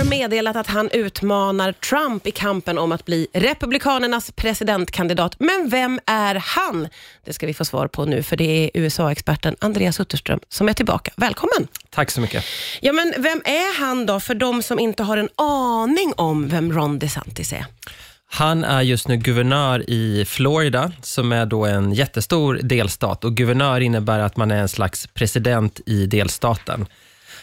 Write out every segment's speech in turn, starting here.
har meddelat att han utmanar Trump i kampen om att bli Republikanernas presidentkandidat. Men vem är han? Det ska vi få svar på nu, för det är USA-experten Andreas Utterström som är tillbaka. Välkommen! Tack så mycket. Ja, men vem är han då, för de som inte har en aning om vem Ron DeSantis är? Han är just nu guvernör i Florida, som är då en jättestor delstat. Och Guvernör innebär att man är en slags president i delstaten.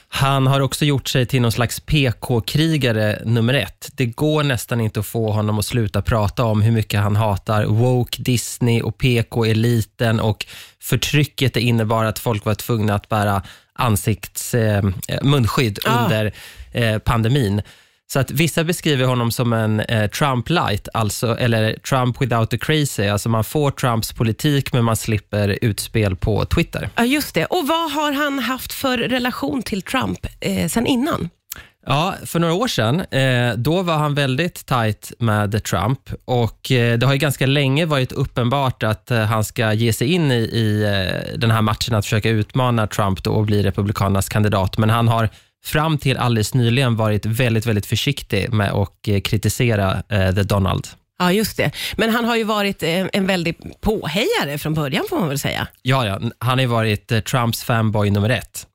Han har också gjort sig till någon slags PK-krigare nummer ett. Det går nästan inte att få honom att sluta prata om hur mycket han hatar woke, Disney och PK-eliten och förtrycket det innebar att folk var tvungna att bära ansikts, eh, munskydd Ah. under eh, pandemin. Så att vissa beskriver honom som en eh, Trump light, alltså, eller Trump without the crazy. Alltså man får Trumps politik men man slipper utspel på Twitter. Ja, just det. Och vad har han haft för relation till Trump eh, sen innan? Ja, för några år sedan, eh, då var han väldigt tajt med Trump och eh, det har ju ganska länge varit uppenbart att eh, han ska ge sig in i, i den här matchen att försöka utmana Trump och bli Republikanernas kandidat. Men han har fram till alldeles nyligen varit väldigt, väldigt försiktig med att eh, kritisera eh, The Donald. Ja, just det. Men han har ju varit eh, en väldig påhejare från början, får man väl säga. Ja, ja, han har ju varit eh, Trumps fanboy nummer ett.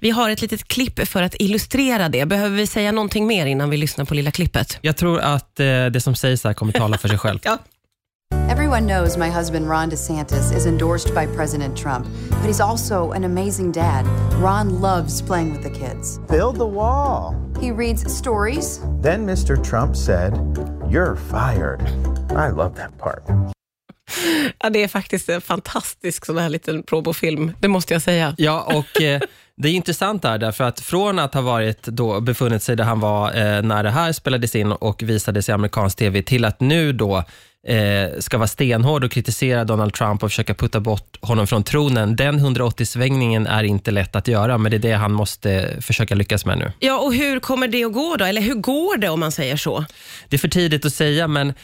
Vi har ett litet klipp för att illustrera det. Behöver vi säga någonting mer innan vi lyssnar på lilla klippet? Jag tror att det som sägs här kommer tala för sig själv. Ja. Everyone knows my husband Ron DeSantis is endorsed by President Trump, but he's also an amazing dad. Ron loves playing with the kids. Build the wall. He reads stories, Then Mr. Trump said, You're fired. I love that part. Ja, det är faktiskt en fantastisk sån här liten probofilm, det måste jag säga. Ja, och eh, det är intressant där, därför att från att ha varit då, befunnit sig där han var eh, när det här spelades in och visades i amerikansk TV, till att nu då eh, ska vara stenhård och kritisera Donald Trump och försöka putta bort honom från tronen. Den 180-svängningen är inte lätt att göra, men det är det han måste försöka lyckas med nu. Ja, och hur kommer det att gå då? Eller hur går det om man säger så? Det är för tidigt att säga, men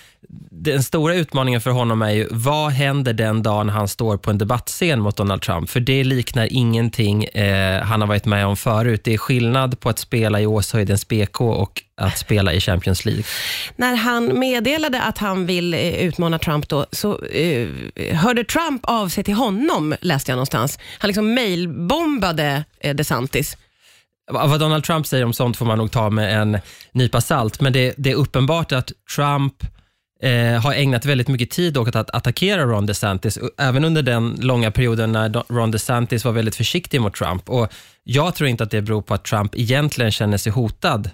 den stora utmaningen för honom är ju, vad händer den dagen han står på en debattscen mot Donald Trump? För det liknar ingenting eh, han har varit med om förut. Det är skillnad på att spela i Åshöjdens BK och att spela i Champions League. När han meddelade att han vill eh, utmana Trump då, så eh, hörde Trump av sig till honom, läste jag någonstans. Han liksom mailbombade eh, DeSantis. Vad vad Donald Trump säger om sånt får man nog ta med en nypa salt, men det, det är uppenbart att Trump eh, har ägnat väldigt mycket tid åt att attackera Ron DeSantis, även under den långa perioden när Ron DeSantis var väldigt försiktig mot Trump. Och Jag tror inte att det beror på att Trump egentligen känner sig hotad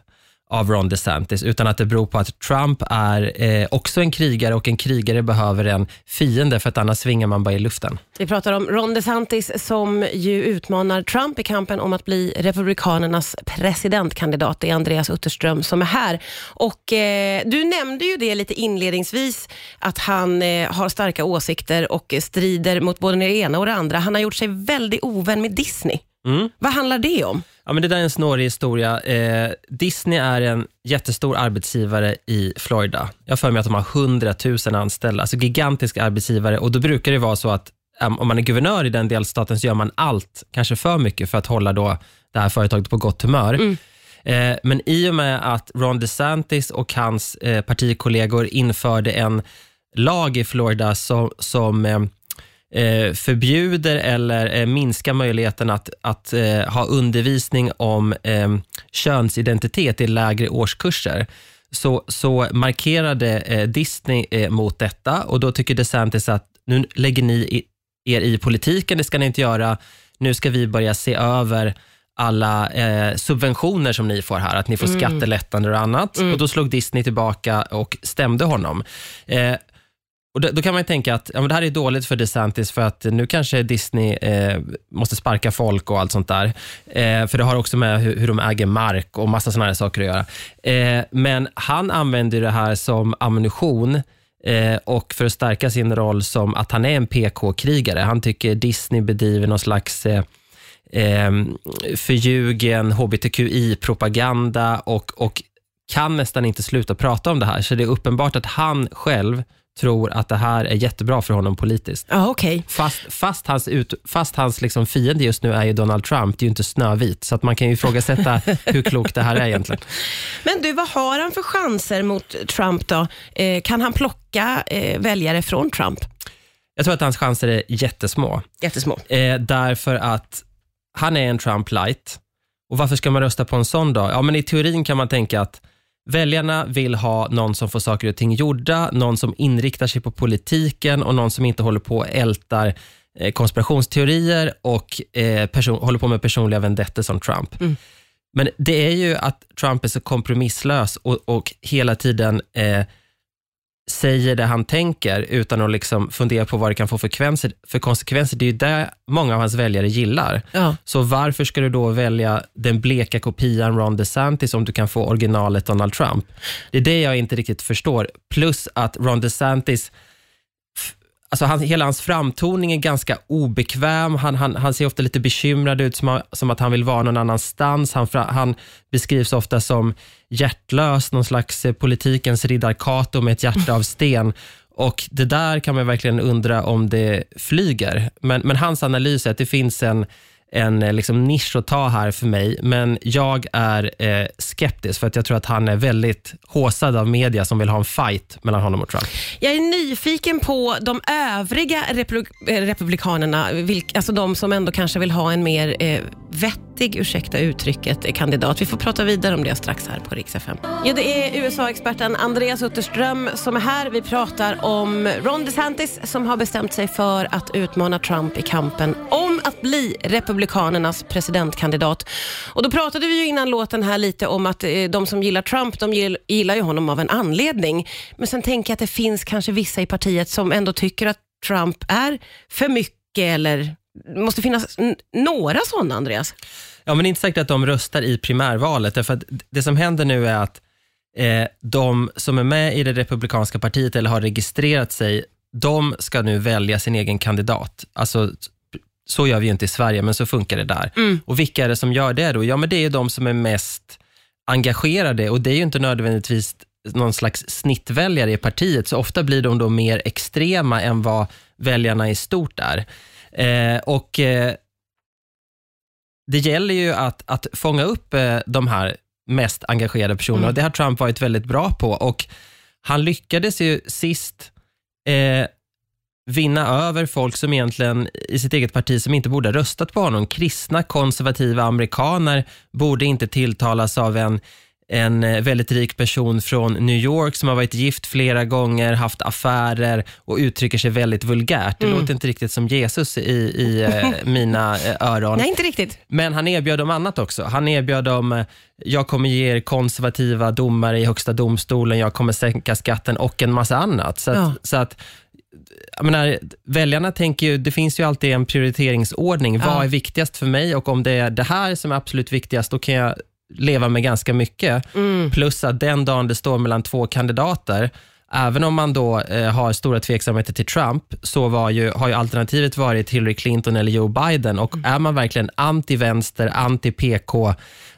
av Ron DeSantis, utan att det beror på att Trump är eh, också en krigare och en krigare behöver en fiende, för att annars svingar man bara i luften. Vi pratar om Ron DeSantis som ju utmanar Trump i kampen om att bli Republikanernas presidentkandidat. Det är Andreas Utterström som är här. Och eh, Du nämnde ju det lite inledningsvis, att han eh, har starka åsikter och strider mot både det ena och det andra. Han har gjort sig väldigt ovän med Disney. Vad handlar det om? Ja, men det där är en snårig historia. Eh, Disney är en jättestor arbetsgivare i Florida. Jag har för mig att de har 100 000 anställda, alltså gigantisk arbetsgivare. Och Då brukar det vara så att um, om man är guvernör i den delstaten så gör man allt, kanske för mycket, för att hålla då det här företaget på gott humör. Eh, men i och med att Ron DeSantis och hans eh, partikollegor införde en lag i Florida som, som eh, förbjuder eller eh, minskar möjligheten att, att eh, ha undervisning om eh, könsidentitet i lägre årskurser, så, så markerade eh, Disney eh, mot detta och då tycker DeSantis att nu lägger ni er i politiken, det ska ni inte göra. Nu ska vi börja se över alla eh, subventioner som ni får här, att ni får skattelättnader och annat. Och Då slog Disney tillbaka och stämde honom. Eh, och då, då kan man ju tänka att ja, men det här är dåligt för DeSantis för att nu kanske Disney eh, måste sparka folk och allt sånt där. Eh, för det har också med hur, hur de äger mark och massa såna här saker att göra. Eh, men han använder det här som ammunition eh, och för att stärka sin roll som att han är en PK-krigare. Han tycker Disney bedriver någon slags eh, eh, förljugen hbtqi-propaganda och, och kan nästan inte sluta prata om det här. Så det är uppenbart att han själv tror att det här är jättebra för honom politiskt. Ja, okej. Fast, fast hans, ut, fast hans liksom fiende just nu är ju Donald Trump, det är ju inte Snövit, så att man kan ju ifrågasätta hur klokt det här är egentligen. Men du, vad har han för chanser mot Trump då? Eh, kan han plocka eh, väljare från Trump? Jag tror att hans chanser är jättesmå, Jättesmå. eh, därför att han är en Trump light. Och varför ska man rösta på en sån då? Ja, men i teorin kan man tänka att väljarna vill ha någon som får saker och ting gjorda, någon som inriktar sig på politiken och någon som inte håller på och ältar eh, konspirationsteorier och eh, person, håller på med personliga vendettor som Trump. Men det är ju att Trump är så kompromisslös och, och hela tiden eh, säger det han tänker utan att liksom fundera på vad det kan få för konsekvenser. Det är ju det många av hans väljare gillar. Ja. Så varför ska du då välja den bleka kopian Ron DeSantis om du kan få originalet Donald Trump? Det är det jag inte riktigt förstår. Plus att Ron DeSantis Alltså han, hela hans framtoning är ganska obekväm. Han, han, han ser ofta lite bekymrad ut, som, som att han vill vara någon annanstans. Han, han beskrivs ofta som hjärtlös, någon slags eh, politikens riddar Kato med ett hjärta av sten. Och Det där kan man verkligen undra om det flyger. Men, men hans analys är att det finns en, en eh, liksom nisch att ta här för mig, men jag är eh, skeptisk för att jag tror att han är väldigt håsad av media som vill ha en fight mellan honom och Trump. Jag är nyfiken på de övriga republik- eh, republikanerna, vilk, alltså de som ändå kanske vill ha en mer eh, vettig, ursäkta uttrycket, kandidat. Vi får prata vidare om det strax här på Rix FM. Ja, det är USA-experten Andreas Utterström som är här. Vi pratar om Ron DeSantis som har bestämt sig för att utmana Trump i kampen om att bli Republikanernas presidentkandidat. Och Då pratade vi ju innan låten här lite om att eh, de som gillar Trump, de gillar ju honom av en anledning. Men sen tänker jag att det finns kanske vissa i partiet som ändå tycker att Trump är för mycket eller det måste finnas några sådana, Andreas. Ja, men det är inte säkert att de röstar i primärvalet, därför att det som händer nu är att eh, de som är med i det republikanska partiet eller har registrerat sig, de ska nu välja sin egen kandidat. Alltså, så gör vi ju inte i Sverige, men så funkar det där. Och vilka är det som gör det då? Ja, men det är ju de som är mest engagerade och det är ju inte nödvändigtvis någon slags snittväljare i partiet, så ofta blir de då mer extrema än vad väljarna i stort är. Eh, och eh, det gäller ju att, att fånga upp eh, de här mest engagerade personerna och det har Trump varit väldigt bra på. Och Han lyckades ju sist eh, vinna över folk som egentligen i sitt eget parti som inte borde ha röstat på honom. Kristna, konservativa amerikaner borde inte tilltalas av en en eh, väldigt rik person från New York som har varit gift flera gånger, haft affärer och uttrycker sig väldigt vulgärt. Det låter inte riktigt som Jesus i, i eh, mina eh, öron. Nej, inte riktigt. Men han erbjöd dem annat också. Han erbjöd dem, jag kommer ge er konservativa domare i högsta domstolen, jag kommer sänka skatten och en massa annat. Så att, Ja. så att jag menar, väljarna tänker ju, det finns ju alltid en prioriteringsordning. Ja. Vad är viktigast för mig? Och om det är det här som är absolut viktigast, då kan jag leva med ganska mycket. Plus att den dagen det står mellan två kandidater, även om man då eh, har stora tveksamheter till Trump, så var ju, har ju alternativet varit Hillary Clinton eller Joe Biden. Och är man verkligen anti-vänster, anti-PK,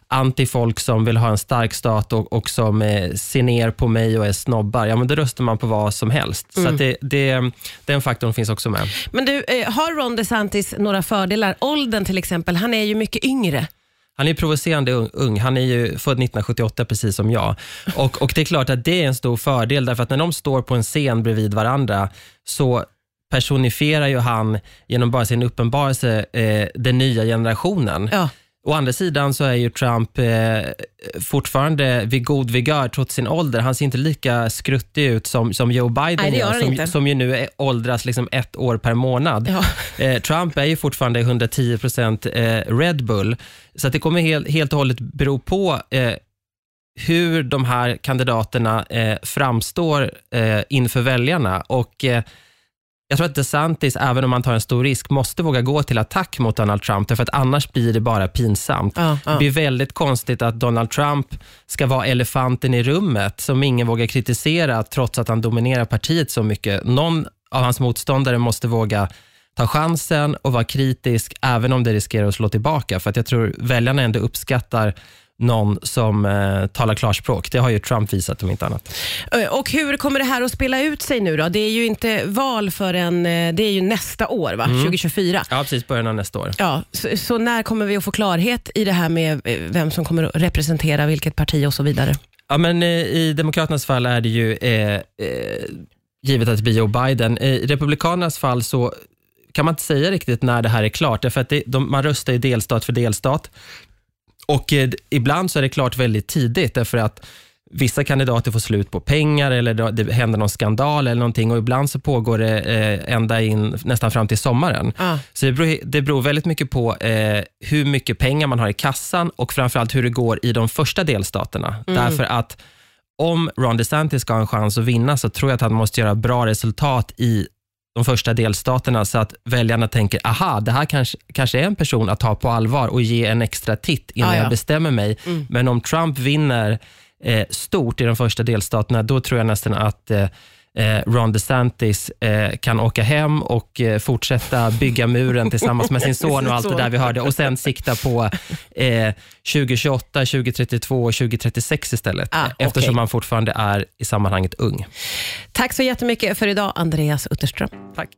anti-folk som vill ha en stark stat och, och som eh, ser ner på mig och är snobbar, ja men då röstar man på vad som helst. Så att det, det, den faktorn finns också med. Men du, eh, har Ron DeSantis några fördelar? Åldern till exempel, han är ju mycket yngre. Han är provocerande ung. Han är ju född 1978 precis som jag. Och, och Det är klart att det är en stor fördel därför att när de står på en scen bredvid varandra så personifierar ju han genom bara sin uppenbarelse eh, den nya generationen. Ja. Å andra sidan så är ju Trump eh, fortfarande vid god vigör trots sin ålder. Han ser inte lika skruttig ut som, som Joe Biden Nej, gör som, inte. som ju nu är, åldras liksom ett år per månad. Ja. Eh, Trump är ju fortfarande 110 procent eh, Red Bull, så det kommer helt, helt och hållet bero på eh, hur de här kandidaterna eh, framstår eh, inför väljarna. Och jag tror att DeSantis, även om han tar en stor risk, måste våga gå till attack mot Donald Trump, därför att annars blir det bara pinsamt. Ja, ja. Det blir väldigt konstigt att Donald Trump ska vara elefanten i rummet som ingen vågar kritisera, trots att han dominerar partiet så mycket. Någon av hans motståndare måste våga ta chansen och vara kritisk, även om det riskerar att slå tillbaka. För att jag tror väljarna ändå uppskattar någon som eh, talar klarspråk. Det har ju Trump visat om inte annat. Eh, Och hur kommer det här att spela ut sig nu då? Det är ju inte val förrän, eh, det är ju nästa år, va? 2024. Ja, precis. Början av nästa år. Ja, så, så när kommer vi att få klarhet i det här med eh, vem som kommer att representera vilket parti och så vidare? Ja, men, I Demokraternas fall är det ju eh, eh, givet att det blir Joe Biden. I Republikanernas fall så kan man inte säga riktigt när det här är klart, därför att det, de, man röstar ju delstat för delstat. Och eh, ibland så är det klart väldigt tidigt, därför att vissa kandidater får slut på pengar eller det händer någon skandal eller någonting och ibland så pågår det eh, ända in nästan fram till sommaren. Ah. Så det beror, det beror väldigt mycket på eh, hur mycket pengar man har i kassan och framförallt hur det går i de första delstaterna. Därför att om Ron DeSantis ska ha en chans att vinna så tror jag att han måste göra bra resultat i de första delstaterna så att väljarna tänker, aha, det här kanske, kanske är en person att ta på allvar och ge en extra titt innan Ah, ja. jag bestämmer mig. Men om Trump vinner eh, stort i de första delstaterna, då tror jag nästan att eh, Ron DeSantis eh, kan åka hem och eh, fortsätta bygga muren tillsammans med sin son och allt det där vi hörde och sen sikta på eh, 2028, 2032 och 2036 istället. Ah, okej. Eftersom man fortfarande är i sammanhanget ung. Tack så jättemycket för idag, Andreas Utterström. Tack.